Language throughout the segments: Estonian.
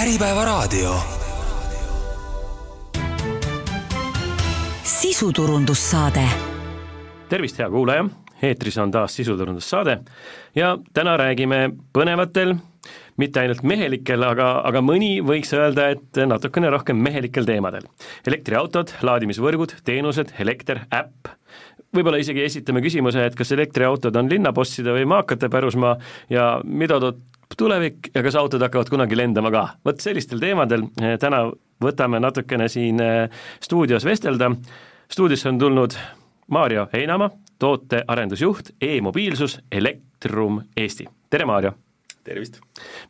Äripäevaraadio. sisuturundussaade. tervist, hea kuulaja, eetris on taas sisuturundussaade ja täna räägime põnevatel, mitte ainult mehelikel, aga, aga mõni võiks öelda, et natukene rohkem mehelikel teemadel. elektriautod, laadimisvõrgud, teenused, elekter, äpp, võib-olla isegi esitame küsimuse, et kas elektriautod on linnabosside või maakate pärusmaa ja mida toob tulevik ja kas autod hakkavad kunagi lendama ka. vot sellistel teemadel eh, täna võtame natukene siin eh, stuudios vestelda, stuudiosse on tulnud Maarjo Heinamaa, tootearendusjuht e-mobiilsus Elektrum Eesti, tere Maarjo! tervist!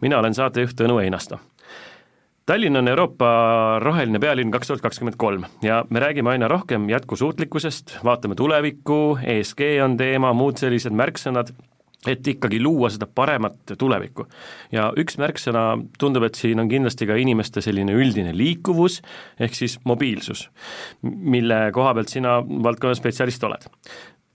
mina olen saatejuht Tõnu Einasto. Tallinn on Euroopa roheline pealinn kaks tuhat kakskümmend kolm ja me räägime aina rohkem jätkusuutlikkusest, vaatame tulevikku, ESG on teema, muud sellised märksõnad, et ikkagi luua seda paremat tulevikku. ja üks märksõna, tundub, et siin on kindlasti ka inimeste selline üldine liikuvus, ehk siis mobiilsus, mille koha pealt sina valdkonna spetsialist oled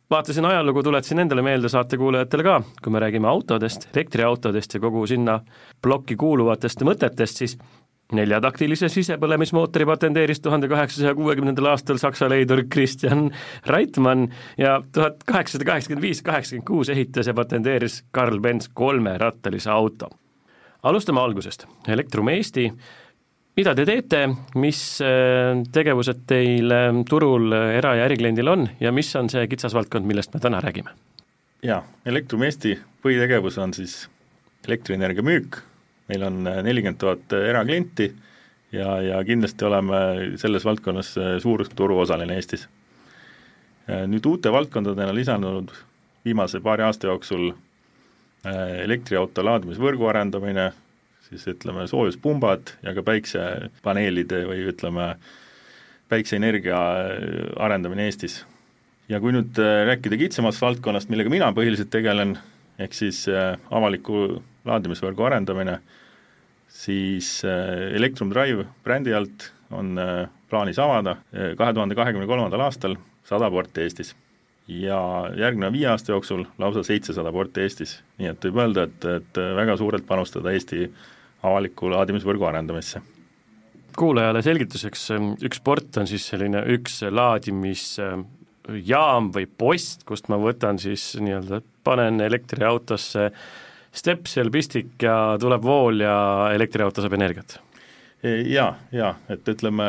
vaatasin ajalugu, tuletasin endale meelde saatekuulajatele ka, kui me räägime autodest, elektriautodest ja kogu sinna plokki kuuluvatest mõtetest, siis neljataktilise sisepõlemismootori patenteeris tuhande kaheksasaja kuuekümnendal aastal Saksa leidur Christian Reitmann ja tuhat kaheksasada kaheksakümmend viis, kaheksakümmend kuus ehitas ja patenteeris Karl Benz kolmerattalise auto. alustame algusest, Elektrum Eesti, mida te teete, mis äh, tegevused teil äh, turul era- ja ärikliendil on ja mis on see kitsas valdkond, millest me täna räägime? jaa, Elektrum Eesti põhitegevus on siis elektrienergia müük meil on äh, nelikümmend tuhat äh, eraklienti ja, ja kindlasti oleme selles valdkonnas äh, suur turuosaline Eestis. Nüüd uute valdkondadena lisandunud viimase paari aasta jooksul elektriauto laadimisvõrgu arendamine, siis ütleme soojuspumbad ja ka päiksepaneelide või ütleme, päikseenergia arendamine Eestis. ja kui nüüd rääkida kitsamast valdkonnast, millega mina põhiliselt tegelen, ehk siis avaliku laadimisvõrgu arendamine, siis äh, Electrum Drive brändi alt on äh, plaanis avada äh, kahe tuhande kahekümne kolmandal aastal sada porti Eestis. ja järgneva viie aasta jooksul lausa seitsesada porti Eestis, nii et võib öelda, et, et väga suurelt panustada Eesti avaliku laadimisvõrgu arendamisse kuulajale selgituseks, üks port on siis selline üks laadimisjaam või post, kust ma võtan siis nii-öelda, panen elektriautosse äh, stepsel, pistik ja tuleb vool ja elektriauto saab energiat e, jaa, jaa, et ütleme,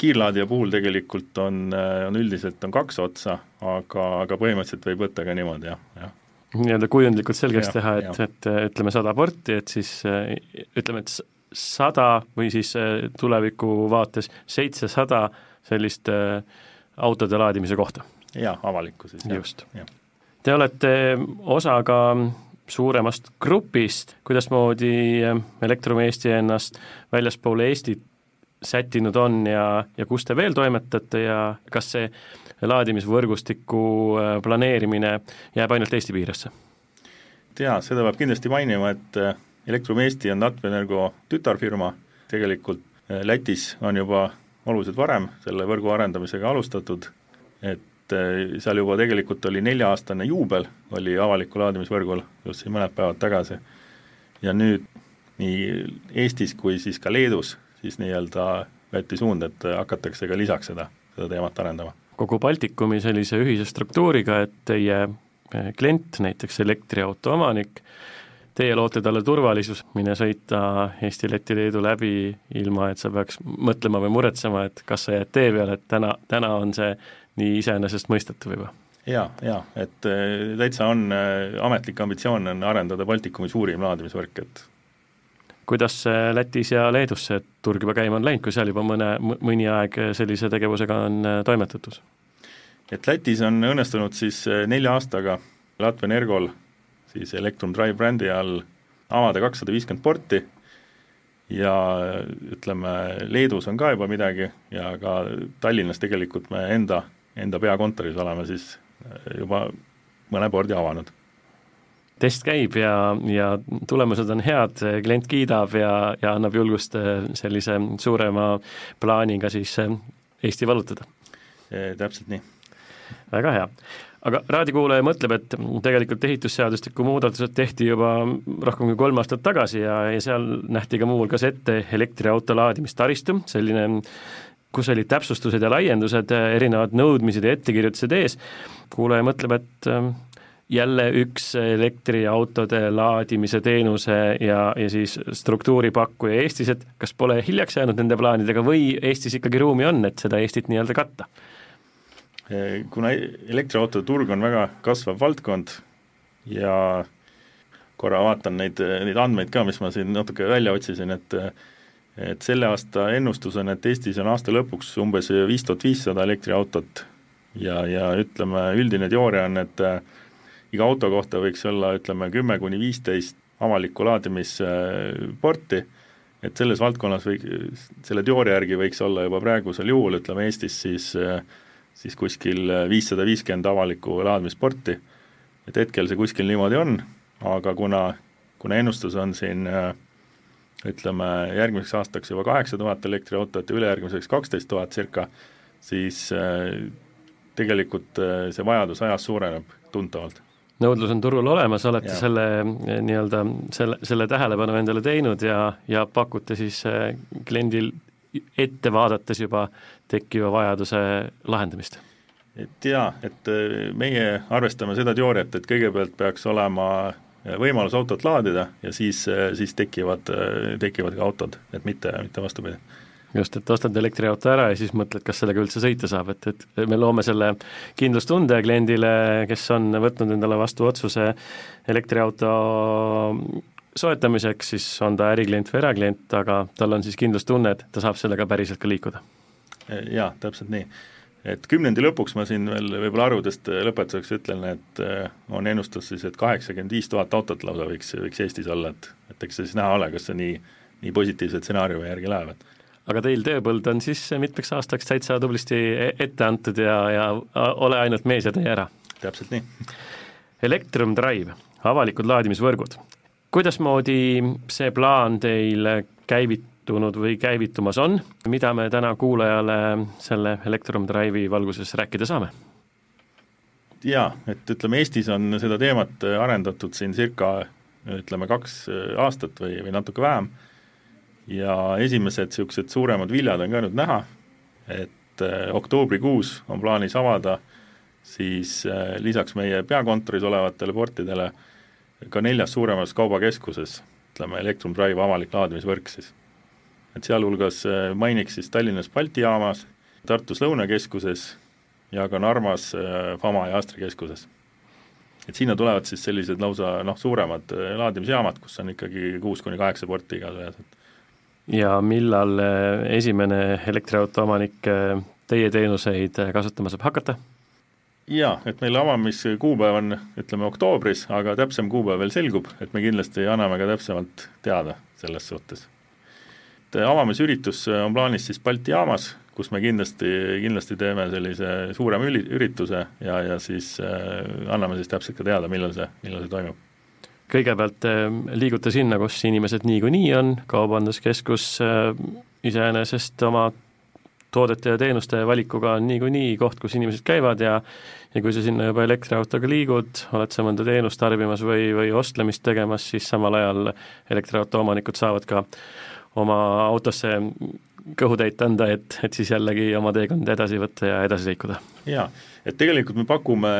kiirlaadija puhul tegelikult on, on üldiselt on kaks otsa, aga, aga põhimõtteliselt võib võtta ka niimoodi, jah, jah. nii-öelda kujundlikult selgeks ja, teha, et, et ütleme sada porti, et siis ütleme, et sada või siis tuleviku vaates seitsesada sellist autode laadimise kohta. jaa, avalikku siis, jah. just. Te olete osa ka suuremast grupist, kuidasmoodi eh, Elektrum Eesti ennast väljaspool Eestit sättinud on ja, ja kus te veel toimetate ja kas see laadimisvõrgustiku eh, planeerimine jääb ainult Eesti piiresse? jaa, seda peab kindlasti mainima, et eh, Elektrum Eesti on Latvenergo tütarfirma, tegelikult Lätis on juba oluliselt varem selle võrgu arendamisega alustatud, et et eh, seal juba tegelikult oli nelja-aastane juubel, oli avaliku laadimisvõrgul just siin mõned päevad tagasi. ja nüüd nii Eestis kui siis ka Leedus siis nii-öelda võeti suund, et hakatakse ka lisaks seda, seda teemat arendama. kogu Baltikumi sellise ühise struktuuriga, et teie eh, klient, näiteks elektriauto omanik, teie loote talle turvalisus, mine sõita Eesti, Läti, Leedu läbi, ilma et sa peaks mõtlema või muretsema, et kas sa jääd tee peale, et täna, täna on see nii iseenesestmõistetav juba jaa, jaa, et äh, täitsa on äh,, ametlik ambitsioon on arendada Baltikumi suurim laadimisvõrk, et kuidas Lätis ja Leedus see turg juba käima on läinud, kui seal juba mõne, mõni aeg sellise tegevusega on äh, toimetatud? et Lätis on õnnestunud siis äh, nelja aastaga Latvenergol siis Electrum Drive brändi all avada kakssada viiskümmend porti ja ütleme, Leedus on ka juba midagi ja ka Tallinnas tegelikult me enda enda peakontoris oleme siis äh, juba mõne pordi avanud. test käib ja, ja tulemused on head, klient kiidab ja, ja annab julgust äh, sellise suurema plaaniga siis äh, Eesti vallutada täpselt nii. väga hea. aga raadiokuulaja mõtleb, et tegelikult ehitusseadustiku muudatused tehti juba rohkem kui kolm aastat tagasi ja, ja seal nähti ka muuhulgas ette elektriauto laadimistaristu, selline kus olid täpsustused ja laiendused, erinevad nõudmised ja ettekirjutused ees, kuulaja mõtleb, et ähm, jälle üks elektriautode laadimise teenuse ja, ja siis struktuuripakkuja Eestis, et kas pole hiljaks jäänud nende plaanidega või Eestis ikkagi ruumi on, et seda Eestit nii-öelda katta? kuna elektriautode turg on väga kasvav valdkond ja korra vaatan neid, neid andmeid ka, mis ma siin natuke välja otsisin, et et selle aasta ennustus on, et Eestis on aasta lõpuks umbes viis tuhat viissada elektriautot. Ja, ja ütleme, üldine teooria on, et äh, iga auto kohta võiks olla ütleme kümme kuni viisteist avalikku laadimisporti, et selles valdkonnas või selle teooria järgi võiks olla juba praegusel juhul, ütleme Eestis siis äh, siis kuskil viissada viiskümmend avalikku laadimisporti, et hetkel see kuskil niimoodi on, aga kuna, kuna ennustus on siin äh, ütleme, järgmiseks aastaks juba kaheksa tuhat elektriautot ja ülejärgmiseks kaksteist tuhat circa, siis äh, tegelikult äh, see vajadus ajas suureneb tuntavalt nõudlus on turul olemas, olete ja. selle nii-öelda, selle, selle tähelepanu endale teinud ja, ja pakute siis kliendil ette vaadates juba tekkiva vajaduse lahendamist? et jaa, et meie arvestame seda teooriat, et kõigepealt peaks olema võimalus autot laadida ja siis, siis tekivad, tekivad ka autod, et mitte, mitte vastupidi just, et ostad elektriauto ära ja siis mõtled, kas sellega üldse sõita saab, et, et me loome selle kindlustunde kliendile, kes on võtnud endale vastu otsuse elektriauto soetamiseks, siis on ta äriklient või eraklient, aga tal on siis kindlustunne, et ta saab sellega päriselt ka liikuda. jaa, täpselt nii et kümnendi lõpuks ma siin veel võib-olla arvudest lõpetuseks ütlen, et äh, on ennustus siis, et kaheksakümmend viis tuhat autot lausa võiks, võiks Eestis olla, et, et eks see siis näha ole, kas see nii, nii positiivse stsenaariumi järgi läheb, et aga teil tööpõld on siis mitmeks aastaks täitsa tublisti e-, ette antud ja, ja ole ainult mees ja tee ära. täpselt nii. Electrum Drive, avalikud laadimisvõrgud. kuidasmoodi see plaan teil käivit-, käivitunud või käivitumas on, mida me täna kuulajale selle Electrum Drive'i valguses rääkida saame? jaa, et ütleme, Eestis on seda teemat arendatud siin circa ütleme, kaks aastat või, või natuke vähem. Ja esimesed niisugused suuremad viljad on ka nüüd näha, et eh, oktoobrikuus on plaanis avada siis eh, lisaks meie peakontoris olevatele portidele ka neljas suuremas kaubakeskuses, ütleme, Electrum Drive avalik laadimisvõrk siis et sealhulgas äh, mainiks siis Tallinnas Balti jaamas, Tartus Lõunakeskuses ja ka Narvas äh, Fama ja Astra keskuses. et sinna tulevad siis sellised lausa noh, suuremad äh, laadimisjaamad, kus on ikkagi kuus kuni kaheksa porti igas ühes, ja millal esimene elektriauto omanik teie teenuseid kasutama saab hakata? jaa, et meil avamiskuupäev on ütleme oktoobris, aga täpsem kuupäev veel selgub, et me kindlasti anname ka täpsemalt teada selles suhtes et avamisüritus on plaanis siis Balti jaamas, kus me kindlasti, kindlasti teeme sellise suurema üli-, ürituse ja, ja siis äh, anname siis täpselt ka teada, millal see, millal see toimub. kõigepealt äh, liiguta sinna, kus inimesed niikuinii on, kaubanduskeskus äh, iseenesest oma toodete ja teenuste valikuga on niikuinii koht, kus inimesed käivad ja ja kui sa sinna juba elektriautoga liigud, oled sa mõnda teenust tarbimas või, või ostlemist tegemas, siis samal ajal elektriauto omanikud saavad ka oma autosse kõhutäit anda, et, et siis jällegi oma teekond edasi võtta ja edasi liikuda. jaa, et tegelikult me pakume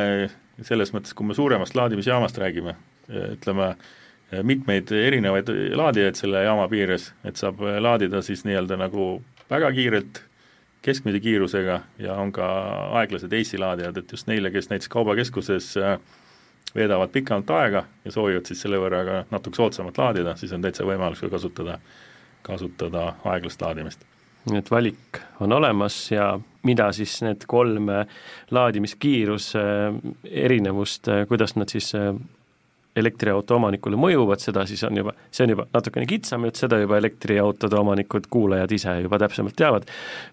selles mõttes, kui me suuremast laadimisjaamast räägime, ütleme, mitmeid erinevaid laadijaid selle jaama piires, et saab laadida siis nii-öelda nagu väga kiirelt, keskmise kiirusega ja on ka aeglased AC laadijad, et just neile, kes näiteks kaubakeskuses veedavad pikemat aega ja soovivad siis selle võrra ka natuke soodsamalt laadida, siis on täitsa võimalus ka kasutada kasutada aeglast laadimist. nii et valik on olemas ja mida siis need kolm laadimiskiiruse erinevust, kuidas nad siis elektriauto omanikule mõjuvad, seda siis on juba, see on juba natukene kitsam jutt, seda juba elektriautode omanikud, kuulajad ise juba täpsemalt teavad,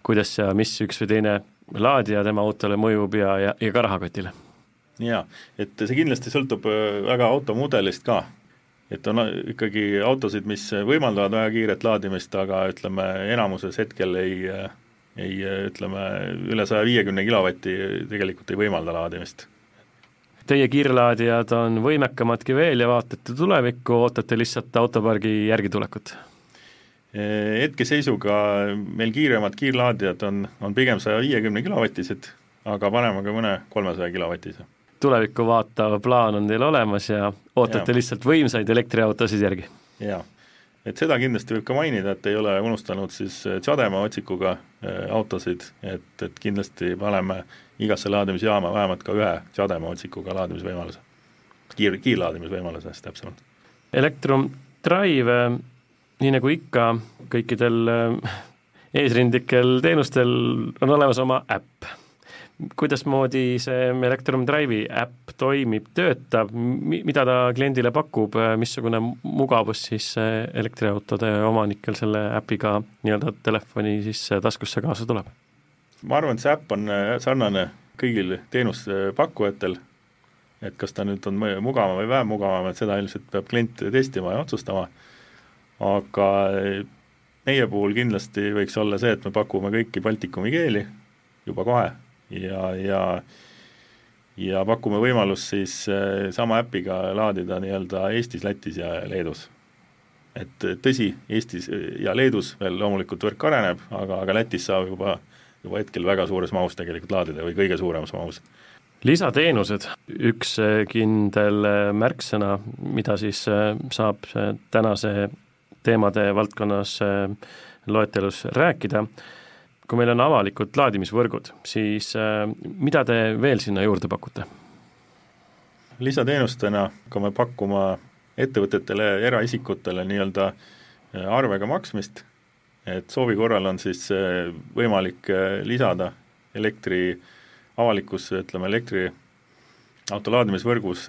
kuidas ja mis üks või teine laadija tema autole mõjub ja, ja, ja ka rahakotile. jaa, et see kindlasti sõltub väga automudelist ka, et on ikkagi autosid, mis võimaldavad väga kiiret laadimist, aga ütleme, enamuses hetkel ei, ei ütleme, üle saja viiekümne kilovati tegelikult ei võimalda laadimist. teie kiirlaadijad on võimekamadki veel ja vaatate tulevikku, ootate lihtsalt autopargi järgitulekut? Hetkeseisuga meil kiiremad kiirlaadijad on, on pigem saja viiekümne kilovatised, aga paneme ka mõne kolmesaja kilovatise. Tulevikku vaatav plaan on teil olemas ja ootate ja. lihtsalt võimsaid elektriautosid järgi? jaa et seda kindlasti võib ka mainida, et ei ole unustanud siis Chadema otsikuga äh, autosid, et, et kindlasti paneme igasse laadimisjaama vähemalt ka ühe Chadema otsikuga laadimisvõimaluse, kiir, kiirlaadimisvõimaluse siis täpsemalt. Electrum Drive, nii nagu ikka kõikidel äh, eesrindlikel teenustel on olemas oma äpp kuidasmoodi see Electrum Drive'i äpp toimib, töötab, mida ta kliendile pakub, missugune mugavus siis elektriautode omanikel selle äpiga nii-öelda telefoni siis taskusse kaasa tuleb? ma arvan, et see äpp on äh, sarnane kõigil teenusepakkujatel, et kas ta nüüd on mugavam või vähem mugavam, et seda ilmselt peab klient testima ja otsustama, aga meie puhul kindlasti võiks olla see, et me pakume kõiki Baltikumi keeli juba kohe ja, ja ja pakume võimalust siis eh, sama äpiga laadida nii-öelda Eestis, Lätis ja Leedus. et tõsi, Eestis ja Leedus veel loomulikult võrk areneb, aga, aga Lätis saab juba, juba hetkel väga suures mahus tegelikult laadida või kõige suuremas mahus. Lisateenused, üks eh, kindel eh, märksõna, mida siis saab tänase teemade valdkonnas loetelus rääkida, kui meil on avalikud laadimisvõrgud, siis äh, mida te veel sinna juurde pakute? lisateenustena hakkame pakkuma ettevõtetele ja eraisikutele nii-öelda äh, arvega maksmist, et soovi korral on siis äh, võimalik lisada elektri avalikus, ütleme, elektriauto laadimisvõrgus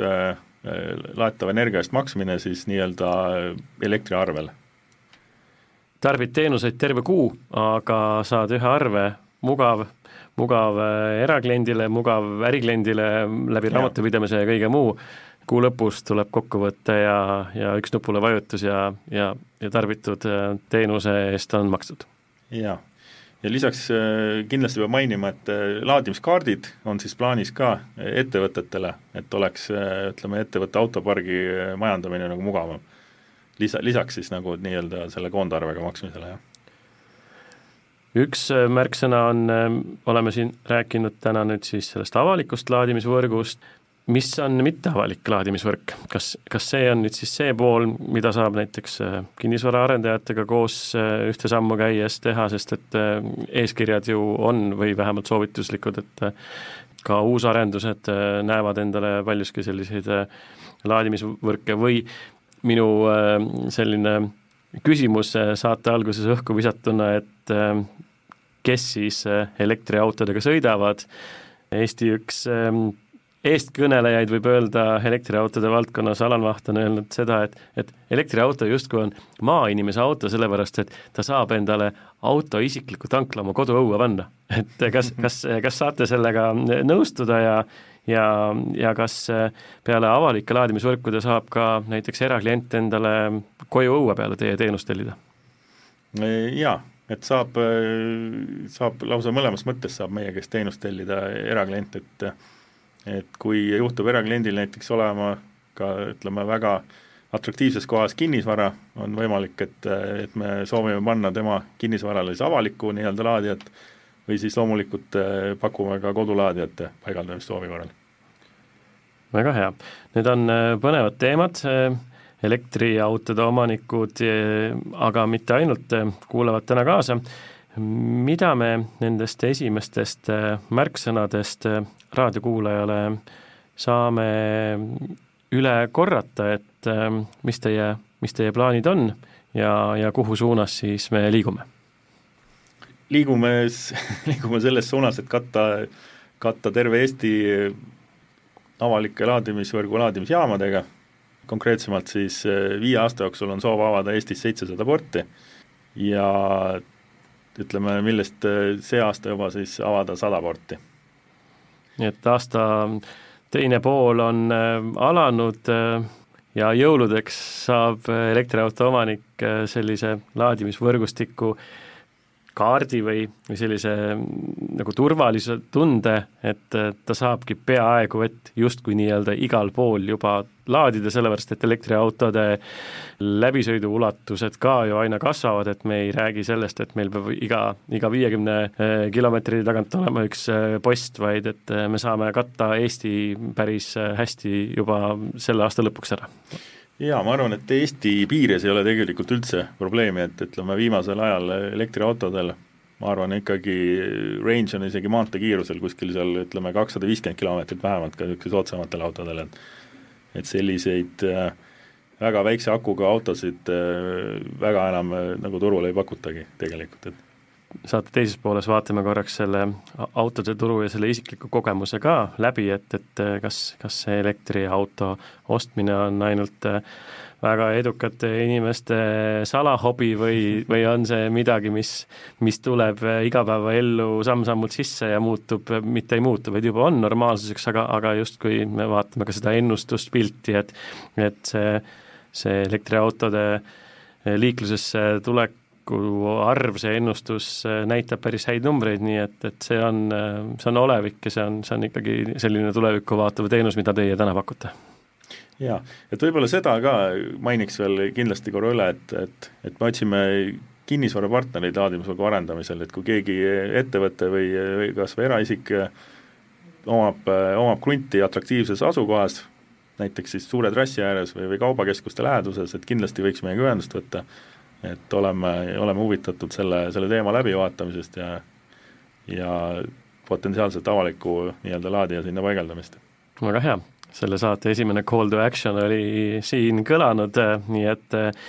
laetava energia eest maksmine siis nii-öelda elektriarvel tarbid teenuseid terve kuu, aga saad ühe arve, mugav, mugav äh, erakliendile, mugav ärikliendile läbi raamatupidamise ja kõige muu, kuu lõpus tuleb kokkuvõte ja, ja üks nupule vajutus ja, ja, ja tarbitud äh, teenuse eest on makstud. jaa, ja lisaks äh, kindlasti peab mainima, et laadimiskaardid on siis plaanis ka ettevõtetele, et oleks ütleme, ettevõtte autopargi majandamine nagu mugavam lisa, lisaks siis nagu nii-öelda selle koondarvega maksmisele, jah. Üks äh, märksõna on, äh, oleme siin rääkinud täna nüüd siis sellest avalikust laadimisvõrgust, mis on mitteavalik laadimisvõrk, kas, kas see on nüüd siis see pool, mida saab näiteks äh, kinnisvaraarendajatega koos ühte sammu käies teha, sest et eeskirjad ju on või vähemalt soovituslikud, et ka uusarendused näevad endale paljuski selliseid laadimisvõrke või minu äh, selline küsimus äh, saate alguses õhku visatuna, et äh, kes siis elektriautodega sõidavad, Eesti üks eestkõnelejaid võib öelda elektriautode valdkonnas, Alan Vaht on öelnud seda, et, et elektriauto justkui on maainimese auto, sellepärast et ta saab endale auto isikliku tankla oma koduõue panna. et kas, kas, kas saate sellega nõustuda ja, ja, ja kas äh, peale avalike laadimisvõrkude saab ka näiteks eraklient endale koju õue peale teie teenust tellida? Jaa, et saab, äh, saab lausa mõlemas mõttes saab meie käest teenust tellida eraklient, et et kui juhtub erakliendil näiteks olema ka ütleme, väga atraktiivses kohas kinnisvara, on võimalik, et, et me soovime panna tema kinnisvarale siis avalikku nii-öelda laadijat, või siis loomulikult pakume ka kodulaadijate paigaldamist soovi korral väga hea, need on äh, põnevad teemad, äh, elektriautode omanikud, äh, aga mitte ainult, kuulavad täna kaasa. mida me nendest esimestest märksõnadest raadiokuulajale saame üle korrata, et mis teie, mis teie plaanid on ja, ja kuhu suunas siis me liigume? liigume, liigume selles suunas, et katta, katta terve Eesti avalike laadimisvõrgu laadimisjaamadega, konkreetsemalt siis eh, viie aasta jooksul on soov avada Eestis seitsesada porti ja ütleme, millest eh, see aasta juba siis avada sada porti. nii et aasta teine pool on eh, alanud ja jõuludeks saab elektriauto omanik sellise laadimisvõrgustiku kaardi või, või sellise mm, nagu turvalisuse tunde, et ta saabki peaaegu et justkui nii-öelda igal pool juba laadida, sellepärast et elektriautode läbisõidu ulatused ka ju aina kasvavad, et me ei räägi sellest, et meil peab iga, iga viiekümne eh, kilomeetri tagant olema üks eh, post, vaid et me saame katta Eesti päris hästi juba selle aasta lõpuks ära jaa, ma arvan, et Eesti piires ei ole tegelikult üldse probleemi, et ütleme, viimasel ajal elektriautodel ma arvan ikkagi range on isegi maanteekiirusel kuskil seal ütleme, kakssada viiskümmend kilomeetrit vähemalt ka niisugusel soodsamatel autodel, et et selliseid äh, väga väikse akuga autosid äh, väga enam äh, nagu turul ei pakutagi tegelikult, et saate teises pooles vaatame korraks selle autode turu ja selle isikliku kogemuse ka läbi, et, et kas, kas see elektriauto ostmine on ainult äh, väga edukate inimeste salahobi või, või on see midagi, mis, mis tuleb äh, igapäevaellu samm-sammult sisse ja muutub, mitte ei muutu, vaid juba on normaalsuseks, aga, aga justkui me vaatame ka seda ennustuspilti, et et see, see elektriautode liiklusesse tulek tuleviku arv, see ennustus äh, näitab päris häid numbreid, nii et, et see on, äh, see on olevik ja see on, see on ikkagi selline tulevikku vaatav teenus, mida teie täna pakute. Jaa, et võib-olla seda ka mainiks veel kindlasti korra üle, et, et, et me otsime kinnisvarapartnereid laadimisvõrgu arendamisel, et kui keegi ettevõte või, või kas või eraisik omab, omab krunti atraktiivses asukohas, näiteks siis suure trassi ääres või, või kaubakeskuste läheduses, et kindlasti võiks meiega ühendust võtta et oleme, oleme huvitatud selle, selle teema läbivaatamisest ja ja potentsiaalselt avaliku nii-öelda laadija sinna paigaldamist. väga hea, selle saate esimene call to action oli siin kõlanud, nii et eh,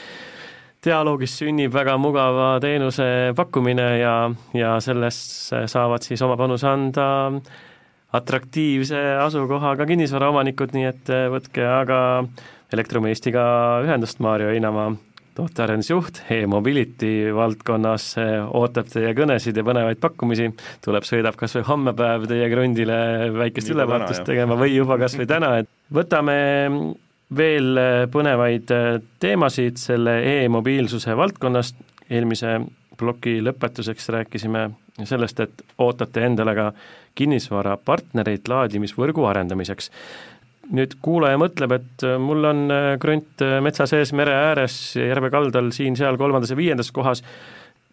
dialoogist sünnib väga mugava teenuse pakkumine ja, ja sellest saavad siis oma panuse anda atraktiivse asukohaga kinnisvaraomanikud, nii et eh, võtke aga Elektromeestiga ühendust, Maarjo Einamaa tootearendusjuht e-mobility valdkonnas ootab teie kõnesid ja põnevaid pakkumisi, tuleb, sõidab kas või homme päev teie krundile väikest ülevaatust tegema või juba kas või täna, et võtame veel põnevaid teemasid selle e-mobiilsuse valdkonnast, eelmise ploki lõpetuseks rääkisime sellest, et ootate endale ka kinnisvarapartnereid laadimisvõrgu arendamiseks nüüd kuulaja mõtleb, et äh, mul on äh, krunt äh, metsa sees, mere ääres, järve kaldal, siin-seal kolmandas ja viiendas kohas,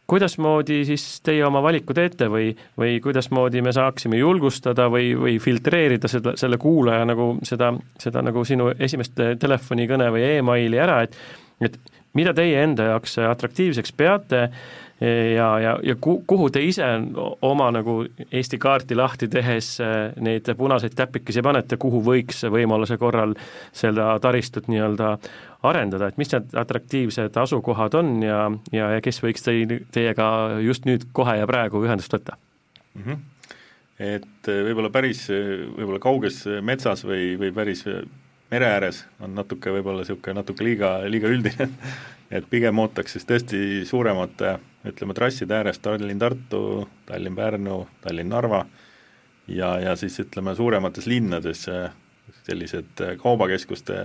kuidasmoodi siis teie oma valiku teete või, või kuidasmoodi me saaksime julgustada või, või filtreerida seda, selle kuulaja nagu seda, seda nagu sinu esimest telefonikõne või emaili ära, et et mida teie enda jaoks atraktiivseks peate ja, ja, ja ku-, kuhu te ise oma nagu Eesti kaarti lahti tehes äh, neid punaseid täpikesi panete, kuhu võiks võimaluse korral seda taristut nii-öelda arendada, et mis need atraktiivsed asukohad on ja, ja, ja kes võiks teil, teiega just nüüd, kohe ja praegu ühendust võtta mm? -hmm. Et äh, võib-olla päris, võib-olla kauges metsas või, või päris mere ääres on natuke võib-olla niisugune natuke liiga, liiga üldine et pigem ootaks siis tõesti suuremate ütleme, trasside ääres Tallinn-Tartu, Tallinn-Pärnu, Tallinn-Narva ja, ja siis ütleme, suuremates linnades sellised kaubakeskuste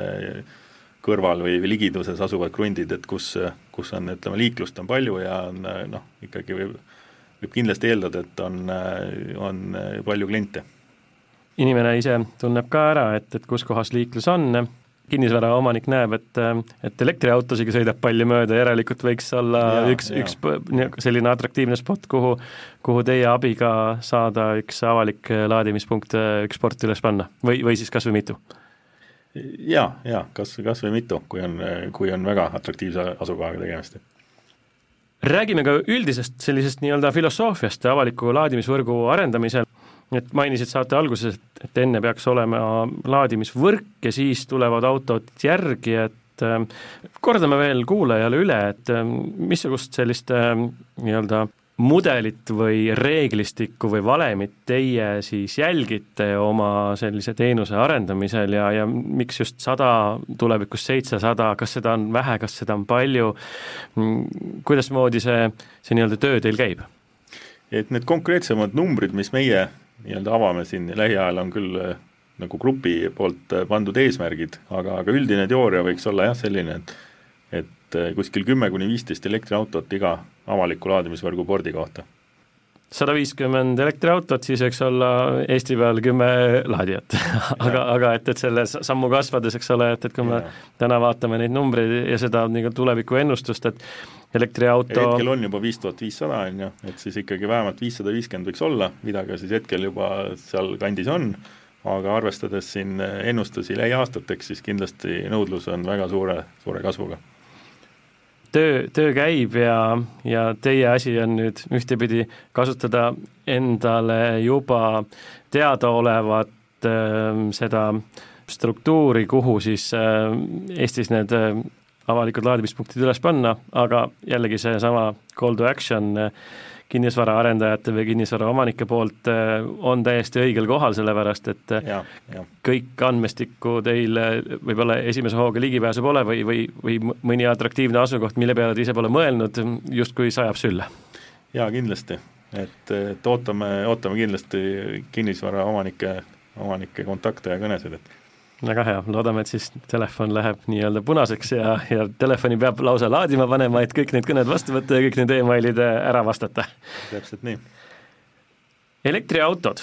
kõrval või, või ligiduses asuvad krundid, et kus, kus on, ütleme, liiklust on palju ja on noh, ikkagi võib, võib kindlasti eeldada, et on, on palju kliente. inimene ise tunneb ka ära, et, et kus kohas liiklus on kinnisvaraomanik näeb, et, et elektriautosiga sõidab palju mööda, järelikult võiks olla ja, üks, üks selline atraktiivne spot, kuhu, kuhu teie abiga saada üks avalik laadimispunkt, üks port üles panna. Või, või siis kas või mitu? jaa, jaa, kas, kas või mitu, kui on, kui on väga atraktiivse asukohaga tegemist. Räägime ka üldisest sellisest nii-öelda filosoofiast avaliku laadimisvõrgu arendamisel et mainisid saate alguses, et enne peaks olema laadimisvõrk ja siis tulevad autod järgi, et äh, kordame veel kuulajale üle, et äh, missugust sellist äh, nii-öelda mudelit või reeglistikku või valemit teie siis jälgite oma sellise teenuse arendamisel ja, ja miks just sada, tulevikus seitsesada, kas seda on vähe, kas seda on palju, kuidasmoodi see, see nii-öelda töö teil käib? et need konkreetsemad numbrid, mis meie nii-öelda avame siin lähiajal, on küll äh, nagu grupi poolt äh, pandud eesmärgid, aga, aga üldine teooria võiks olla jah, selline, et et et kuskil kümme kuni viisteist elektriautot iga avaliku laadimisvõrgu pordi kohta sada viiskümmend elektriautot, siis võiks olla Eesti peal kümme laadijat. Aga, aga et, et selle sammu kasvades, eks ole, et, et kui me ja. täna vaatame neid numbreid ja seda nagu tuleviku ennustust, et elektriauto hetkel on juba viis tuhat viissada, on ju, et siis ikkagi vähemalt viissada viiskümmend võiks olla, mida ka siis hetkel juba seal kandis on, aga arvestades siin ennustusi lähiaastateks, siis kindlasti nõudlus on väga suure, suure kasvuga töö, töö käib ja, ja teie asi on nüüd ühtepidi kasutada endale juba teadaolevat äh, seda struktuuri, kuhu siis äh, Eestis need äh, avalikud laadimispunktid üles panna, aga jällegi seesama call to action äh, kinnisvaraarendajate või kinnisvaraomanike poolt äh, on täiesti õigel kohal, sellepärast et äh, ja, ja. kõik andmestikku teil võib-olla esimese hooga ligipääsu pole või, või, või mõni atraktiivne asukoht, mille peale te ise pole mõelnud, justkui sajab sülle? jaa, kindlasti, et, et ootame, ootame kindlasti kinnisvaraomanike, omanike kontakte ja kõnesid, et väga hea, loodame, et siis telefon läheb nii-öelda punaseks ja, ja telefoni peab lausa laadima panema, et kõik need kõned vastu võtta ja kõik need emailid ära vastata. täpselt nii. elektriautod,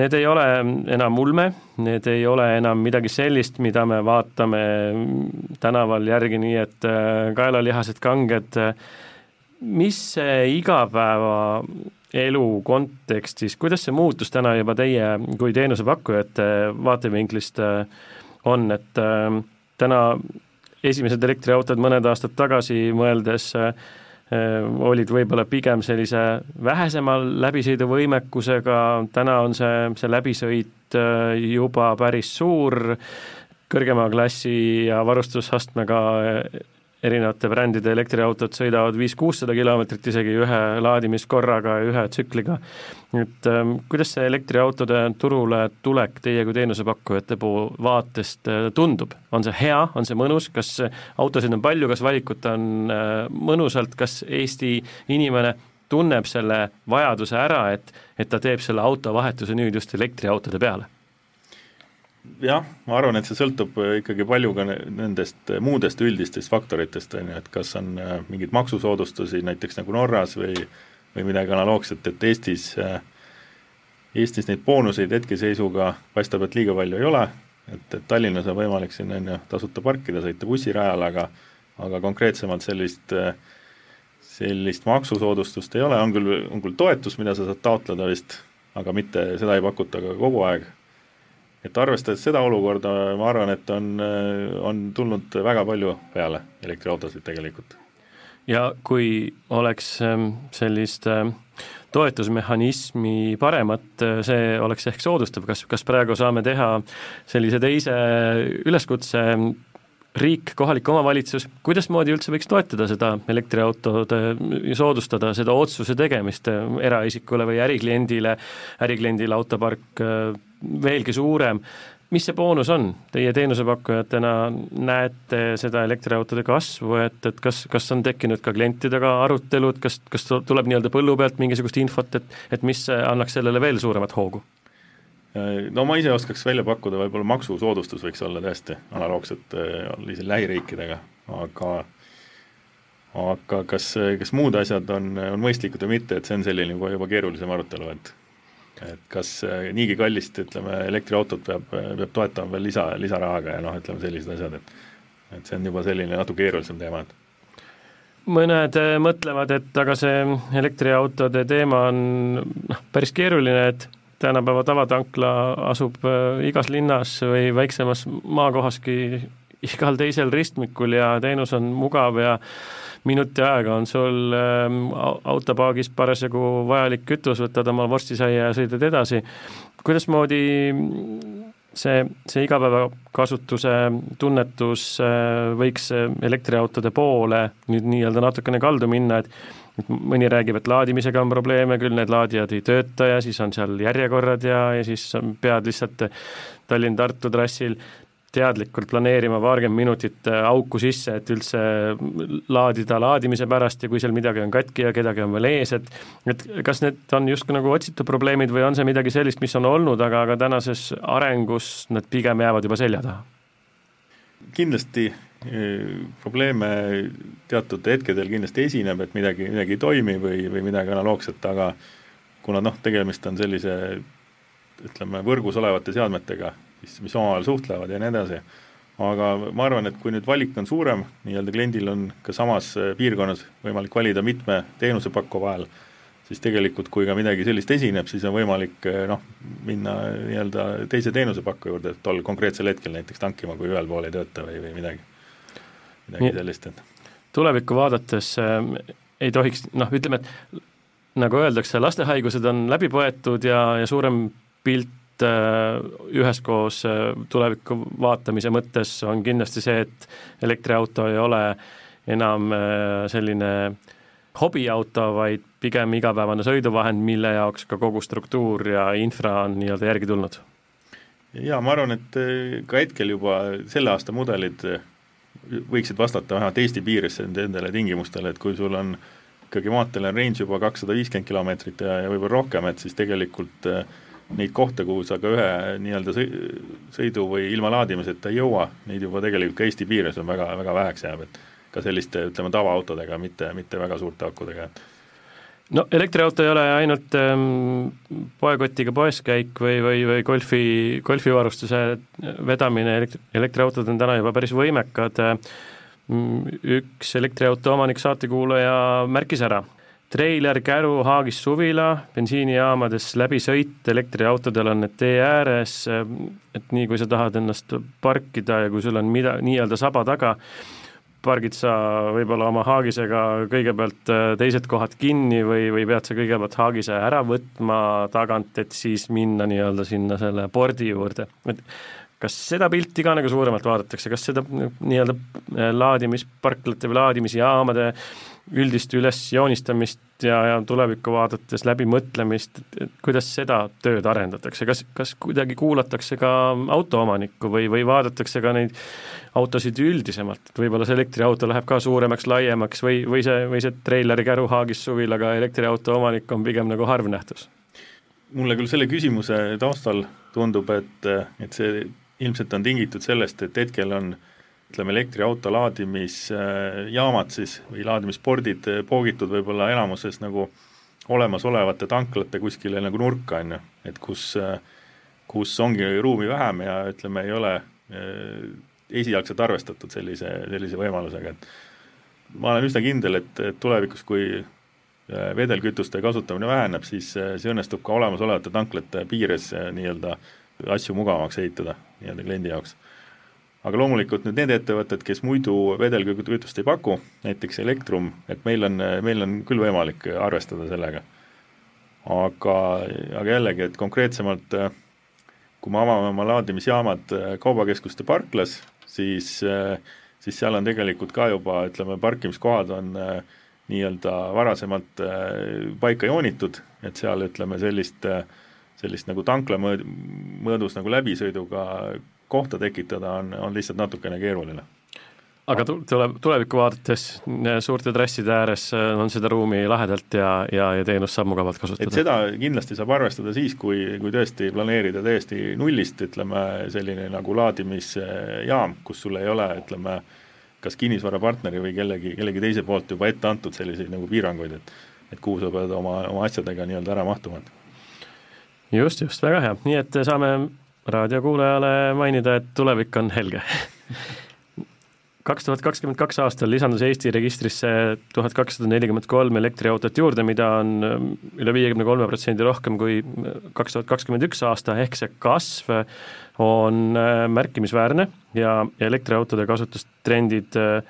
need ei ole enam ulme, need ei ole enam midagi sellist, mida me vaatame tänaval järgi nii, et äh, kaelalihased kanged, mis see igapäeva elu kontekstis, kuidas see muutus täna juba teie kui teenusepakkujate vaatevinklist äh, on, et äh, täna esimesed elektriautod mõned aastad tagasi mõeldes äh, olid võib-olla pigem sellise vähesema läbisõiduvõimekusega, täna on see, see läbisõit juba päris suur, kõrgema klassi ja varustusastmega erinevate brändide elektriautod sõidavad viis-kuussada kilomeetrit isegi ühe laadimiskorraga ja ühe tsükliga. et ähm, kuidas see elektriautode turule tulek teie kui teenusepakkujate puu vaatest äh, tundub, on see hea, on see mõnus, kas autosid on palju, kas valikut on äh, mõnusalt, kas Eesti inimene tunneb selle vajaduse ära, et, et ta teeb selle autovahetuse nüüd just elektriautode peale jah, ma arvan, et see sõltub äh, ikkagi palju ka nendest äh, muudest üldistest faktoritest, on ju, et kas on äh, mingeid maksusoodustusi näiteks nagu Norras või või midagi analoogset, et Eestis, Eestis neid boonuseid hetkeseisuga paistab, et liiga palju ei ole, et, et Tallinnas on võimalik siin on ju tasuta parkida, sõita bussirajal, aga aga konkreetsemalt sellist, sellist maksusoodustust ei ole, on küll, on küll toetus, mida sa saad taotleda vist, aga mitte, seda ei pakuta ka kogu aeg et arvestades seda olukorda, ma arvan, et on, on tulnud väga palju peale elektriautosid tegelikult. ja kui oleks ähm, sellist ähm, toetusmehhanismi paremat, äh, see oleks ehk soodustav, kas, kas praegu saame teha sellise teise üleskutse, riik, kohalik omavalitsus, kuidasmoodi üldse võiks toetada seda elektriautode, soodustada seda otsuse tegemist äh, eraisikule või ärikliendile, ärikliendil autopark äh, veelgi suurem, mis see boonus on? Teie teenusepakkujatena näete seda elektriautode kasvu, et, et kas, kas on tekkinud ka klientidega arutelud, kas, kas tuleb nii-öelda põllu pealt mingisugust infot, et, et mis annaks sellele veel suuremat hoogu? no ma ise oskaks välja pakkuda, võib-olla maksusoodustus võiks olla tõesti analoogselt äh, lähiriikidega, aga aga kas, kas muud asjad on, on mõistlikud või mitte, et see on selline juba, juba keerulisem arutelu, et et kas äh, niigi kallist, ütleme, elektriautot peab, peab toetama veel lisa, lisarahaga ja noh, ütleme sellised asjad, et et see on juba selline natuke keerulisem teema, et. Mõned äh, mõtlevad, et aga see elektriautode teema on noh, päris keeruline, et tänapäeva tavatankla asub äh, igas linnas või väiksemas maakohaski igal teisel ristmikul ja teenus on mugav ja minuti aega on sul ähm, autopaagist parasjagu vajalik kütus, võtad oma vorstisaia ja sõidad edasi. kuidasmoodi see, see igapäevakasutuse tunnetus äh, võiks elektriautode poole nüüd nii-öelda natukene kaldu minna, et et mõni räägib, et laadimisega on probleeme, küll need laadijad ei tööta ja siis on seal järjekorrad ja, ja siis pead lihtsalt Tallinn-Tartu trassil teadlikult planeerima paarkümmend minutit äh, auku sisse, et üldse laadida laadimise pärast ja kui seal midagi on katki ja kedagi on veel ees, et et kas need on justkui nagu otsitud probleemid või on see midagi sellist, mis on olnud, aga, aga tänases arengus nad pigem jäävad juba selja taha? kindlasti probleeme teatud hetkedel kindlasti esineb, et midagi, midagi ei toimi või, või midagi analoogset, aga kuna noh, tegemist on sellise ütleme, võrgus olevate seadmetega, mis, mis omavahel suhtlevad ja nii edasi, aga ma arvan, et kui nüüd valik on suurem, nii-öelda kliendil on ka samas piirkonnas võimalik valida mitme teenusepakkuja vahel, siis tegelikult kui ka midagi sellist esineb, siis on võimalik noh, minna nii-öelda teise teenusepakkuja juurde tol konkreetsel hetkel näiteks tankima, kui ühel pool ei tööta või, või midagi. Midagi sellist, et tulevikku vaadates äh, ei tohiks noh, ütleme, et nagu öeldakse, lastehaigused on läbi põetud ja, ja suurem pilt äh, üheskoos äh, tuleviku vaatamise mõttes on kindlasti see, et elektriauto ei ole enam äh, selline hobiauto, vaid pigem igapäevane sõiduvahend, mille jaoks ka kogu struktuur ja infra on nii-öelda järgi tulnud. jaa, ma arvan, et ka hetkel juba selle aasta mudelid võiksid vastata vähemalt Eesti piires nendele tingimustele, et kui sul on ikkagi maanteel on range juba kakssada viiskümmend kilomeetrit ja, ja võib-olla rohkem, et siis tegelikult äh, neid kohti, kuhu sa ka ühe nii-öelda sõidu või ilma laadimiseta ei jõua, neid juba tegelikult ka Eesti piires on väga, väga väheks jääb, et ka selliste, ütleme, tavaautodega, mitte, mitte väga suurte akudega, et no elektriauto ei ole ainult ähm, poekotiga poes käik või, või, või golfi, golfivarustuse vedamine, elektri, elektriautod on täna juba päris võimekad. üks elektriauto omanik saatekuulaja märkis ära, treiler, käru, Haagis suvila, bensiinijaamades läbisõit, elektriautodel on need tee ääres, et nii, kui sa tahad ennast parkida ja kui sul on mida, nii-öelda saba taga, pargid sa võib-olla oma haagisega kõigepealt äh, teised kohad kinni või, või pead sa kõigepealt haagise ära võtma tagant, et siis minna nii-öelda sinna selle pordi juurde, et kas seda pilti ka nagu suuremalt vaadatakse, kas seda nii-öelda äh, laadimisparklate või laadimisjaamade üldist ülesjoonistamist ja, ja tulevikku vaadates läbimõtlemist, et kuidas seda tööd arendatakse, kas, kas kuidagi kuulatakse ka autoomanikku või, või vaadatakse ka neid autosid üldisemalt, et võib-olla see elektriauto läheb ka suuremaks, laiemaks või, või see, või see treileri käru Haagis suvilaga elektriauto omanik on pigem nagu harv nähtus? mulle küll selle küsimuse taustal tundub, et, et see ilmselt on tingitud sellest, et hetkel on ütleme, elektriauto laadimisjaamad siis või laadimispordid poogitud võib-olla enamuses nagu olemasolevate tanklate kuskile nagu nurka, on ju, et kus, kus ongi ruumi vähem ja ütleme, ei ole esialgselt arvestatud sellise, sellise võimalusega, et ma olen üsna kindel, et, et tulevikus, kui äh, vedelkütuste kasutamine väheneb, siis äh, see õnnestub ka olemasolevate tanklate piires nii-öelda asju mugavamaks ehitada nii-öelda kliendi jaoks. aga loomulikult nüüd need ettevõtted, kes muidu vedelkütust ei paku, näiteks Elektrum, et meil on, meil on küll võimalik arvestada sellega. aga, aga jällegi, et konkreetsemalt kui me avame oma laadimisjaamad kaubakeskuste parklas, siis, äh, siis seal on tegelikult ka juba ütleme, parkimiskohad on äh, nii-öelda varasemalt äh, paika joonitud, et seal ütleme sellist, sellist nagu tankla mõõd-, mõõdus nagu läbisõiduga kohta tekitada on, on lihtsalt natukene keeruline aga tule, tulevikku vaadates suurte trasside ääres äh, on seda ruumi lahedalt ja, ja, ja teenust saab mugavalt kasutada? et seda kindlasti saab arvestada siis, kui, kui tõesti planeerida täiesti nullist, ütleme, selline nagu laadimisjaam, kus sul ei ole, ütleme, kas kinnisvarapartneri või kellegi, kellegi teise poolt juba ette antud selliseid nagu piiranguid, et et kuhu sa pead oma, oma asjadega nii-öelda ära mahtuma. Just, just, väga hea, nii et saame raadiokuulajale mainida, et tulevik on helge. kaks tuhat kakskümmend kaks aastal lisandus Eesti registrisse tuhat kakssada nelikümmend kolm elektriautot juurde, mida on ähm, üle viiekümne kolme protsendi rohkem kui äh, kaks tuhat kakskümmend üks aasta, ehk see kasv on äh, märkimisväärne ja elektriautode kasutustrendid äh,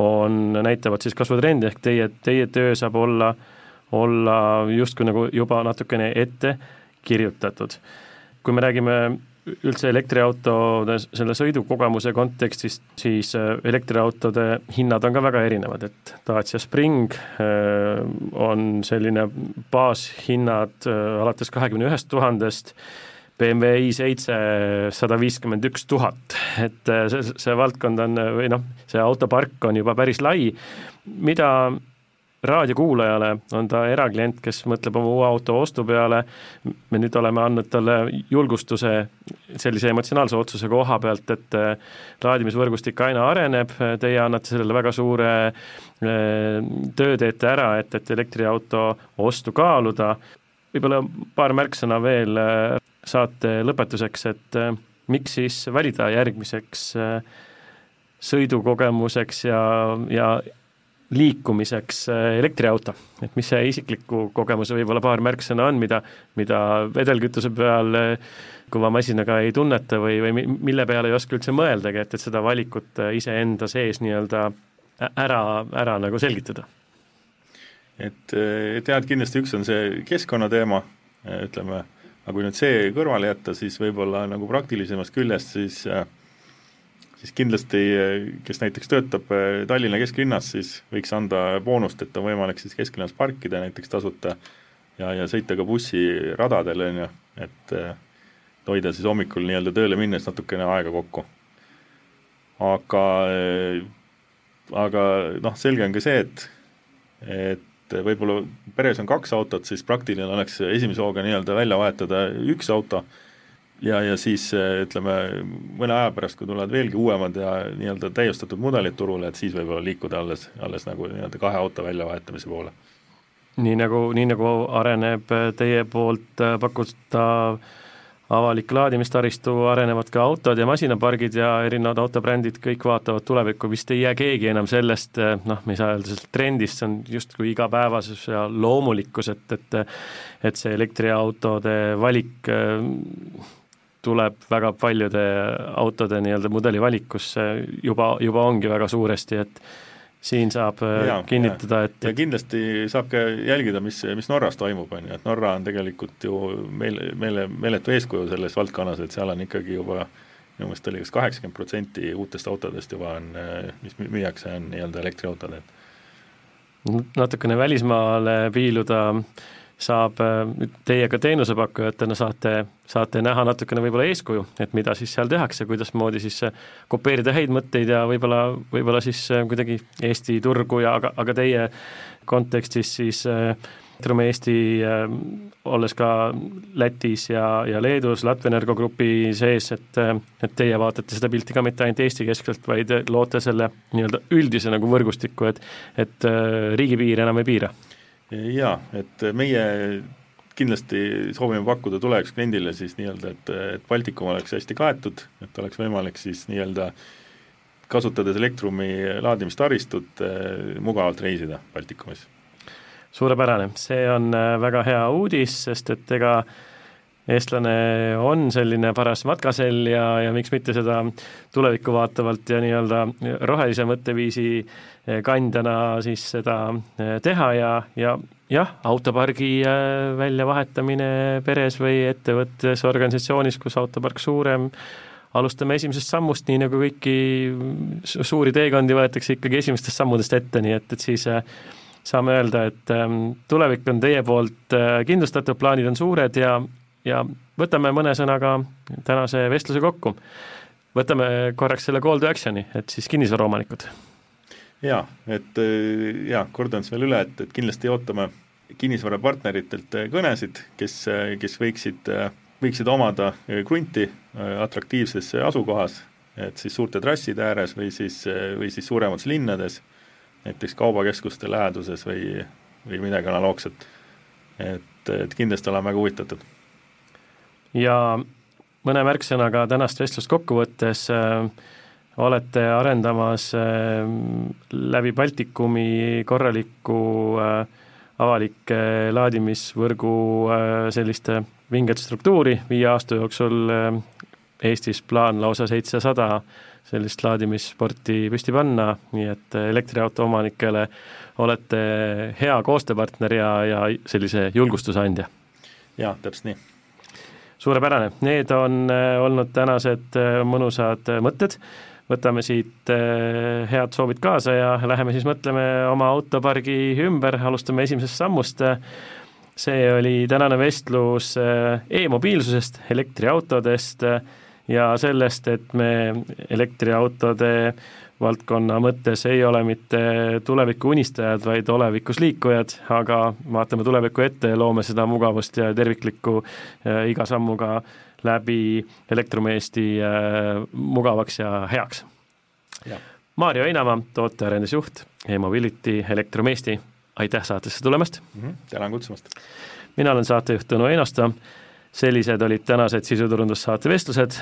on, näitavad siis kasvutrendi, ehk teie, teie töö saab olla, olla justkui nagu juba natukene ette kirjutatud. kui me räägime üldse elektriautode selle sõidukogemuse kontekstis, siis äh, elektriautode hinnad on ka väga erinevad, et Dacia Spring äh, on selline baashinnad äh, alates kahekümne ühest tuhandest, BMW i7 sada viiskümmend üks tuhat, et see, see valdkond on või noh, see autopark on juba päris lai, mida raadiokuulajale, on ta eraklient, kes mõtleb oma uue auto ostu peale, me nüüd oleme andnud talle julgustuse sellise emotsionaalse otsuse koha pealt, et äh, laadimisvõrgustik aina areneb, teie annate sellele väga suure äh, töö teete ära, et, et elektriauto ostu kaaluda, võib-olla paar märksõna veel äh, saate lõpetuseks, et miks siis valida järgmiseks sõidukogemuseks ja, ja liikumiseks äh, elektriauto, et mis see isikliku kogemuse võib-olla paar märksõna on, mida, mida vedelkütuse peal äh, kõva masinaga ei tunneta või, või mille peale ei oska üldse mõeldagi, et, et seda valikut äh, iseenda sees nii-öelda ära, ära nagu selgitada? et, et kindlasti üks on see keskkonnateema, ütleme, aga kui nüüd see kõrvale jätta, siis võib-olla nagu praktilisemast küljest siis äh, siis kindlasti, kes näiteks töötab eh, Tallinna kesklinnas, siis võiks anda boonust, et on võimalik siis kesklinnas parkida näiteks tasuta ja, ja sõita ka bussiradadel, on ju, et eh, hoida siis hommikul nii-öelda tööle minnes natukene aega kokku. aga, eh, aga noh, selge on ka see, et, et võib-olla peres on kaks autot, siis praktiline oleks esimese hooga nii-öelda välja vahetada üks auto ja, ja siis eh, ütleme, mõne aja pärast, kui tulevad veelgi uuemad ja nii-öelda täiustatud mudelid turule, et siis võib-olla liikuda alles, alles nagu nii-öelda kahe auto väljavahetamise poole. nii nagu, nii nagu areneb teie poolt äh, pakutav avalik laadimistaristu, arenevad ka autod ja masinapargid ja erinevad autobrändid, kõik vaatavad tulevikku, vist ei jää keegi enam sellest, äh, noh, me ei saa öelda sellest trendist, see on justkui igapäevasus ja loomulikkus, et, et et see elektriautode valik tuleb väga paljude autode nii-öelda mudeli valikusse juba, juba ongi väga suuresti, et siin saab äh, ja, kinnitada, et ja kindlasti saab ka jälgida, mis, mis Norras toimub, on ju, et Norra on tegelikult ju meil, meile meeletu eeskuju selles valdkonnas, et seal on ikkagi juba minu meelest oli kas kaheksakümmend protsenti uutest autodest juba on, äh, mis müüakse, on nii-öelda elektriautod, et natukene välismaale piiluda äh, saab äh, teiega teenusepakkujatena saate, saate näha natukene võib-olla eeskuju, et mida siis seal tehakse, kuidasmoodi siis äh, kopeerida häid mõtteid ja võib-olla, võib-olla siis äh, kuidagi Eesti turgu ja aga, aga teie kontekstis siis ütleme Eesti, olles ka Lätis ja, ja Leedus Latvia Energo grupi sees, et, et teie vaatate seda pilti ka mitte ainult Eesti keskselt, vaid loote selle nii-öelda üldise nagu võrgustiku, et et riigipiir enam ei piira jaa, et meie kindlasti soovime pakkuda tulevikus kliendile siis nii-öelda, et, et Baltikum oleks hästi kaetud, et oleks võimalik siis nii-öelda kasutades Elektrumi laadimistaristut eh, mugavalt reisida Baltikumis. suurepärane, see on eh, väga hea uudis, sest et ega eestlane on selline paras matkasell ja, ja miks mitte seda tulevikku vaatavalt ja nii-öelda rohelise mõtteviisi Eh, kandjana siis seda eh, teha ja, ja jah, autopargi eh, väljavahetamine peres või ettevõttes, organisatsioonis, kus autopark suurem, alustame esimesest sammust, nii nagu kõiki suuri teekondi võetakse ikkagi esimestest sammudest ette, nii et, et siis saame öelda, et tulevik on teie poolt kindlustatud, plaanid on suured ja, ja võtame mõne sõnaga tänase vestluse kokku. võtame korraks selle call to action'i, et siis kinnisvaraomanikud jaa, et äh, jaa, kordan siis veel üle, et, et kindlasti ootame kinnisvarapartneritelt äh, kõnesid, kes, äh, kes võiksid, võiksid omada krunti atraktiivses asukohas, et siis suurte trasside ääres või siis, või siis suuremates linnades, näiteks kaubakeskuste läheduses või, või midagi analoogset. et, et kindlasti oleme väga huvitatud. Ja mõne märksõnaga tänast vestlust kokku võttes äh, olete arendamas äh, läbi Baltikumi korralikku äh, avalike laadimisvõrgu äh, sellist vinget struktuuri, viie aasta jooksul Eestis plaan lausa seitsesada sellist laadimissporti püsti panna, nii et elektriauto omanikele olete hea koostööpartner ja, ja sellise julgustuse andja. jaa, täpselt nii. Suurepärane, need on olnud tänased mõnusad mõtted. Võtame siit head soovid kaasa ja läheme siis mõtleme oma autopargi ümber, alustame esimesest sammust. see oli tänane vestlus e-mobiilsusest, elektriautodest ja sellest, et me elektriautode valdkonna mõttes ei ole mitte tuleviku unistajad, vaid olevikus liikujad, aga vaatame tulevikku ette ja loome seda mugavust ja terviklikku äh, iga sammuga läbi Elektromeesti äh, mugavaks ja heaks. Maarjo Einamaa, tootearendusjuht e-mobility Elektromeesti, aitäh saatesse tulemast mm! -hmm, tänan kutsumast! mina olen saatejuht Tõnu Einosto, sellised olid tänased sisuturundussaate vestlused,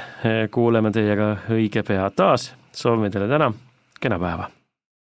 kuuleme teiega õige pea taas, soovime teile täna kena päeva!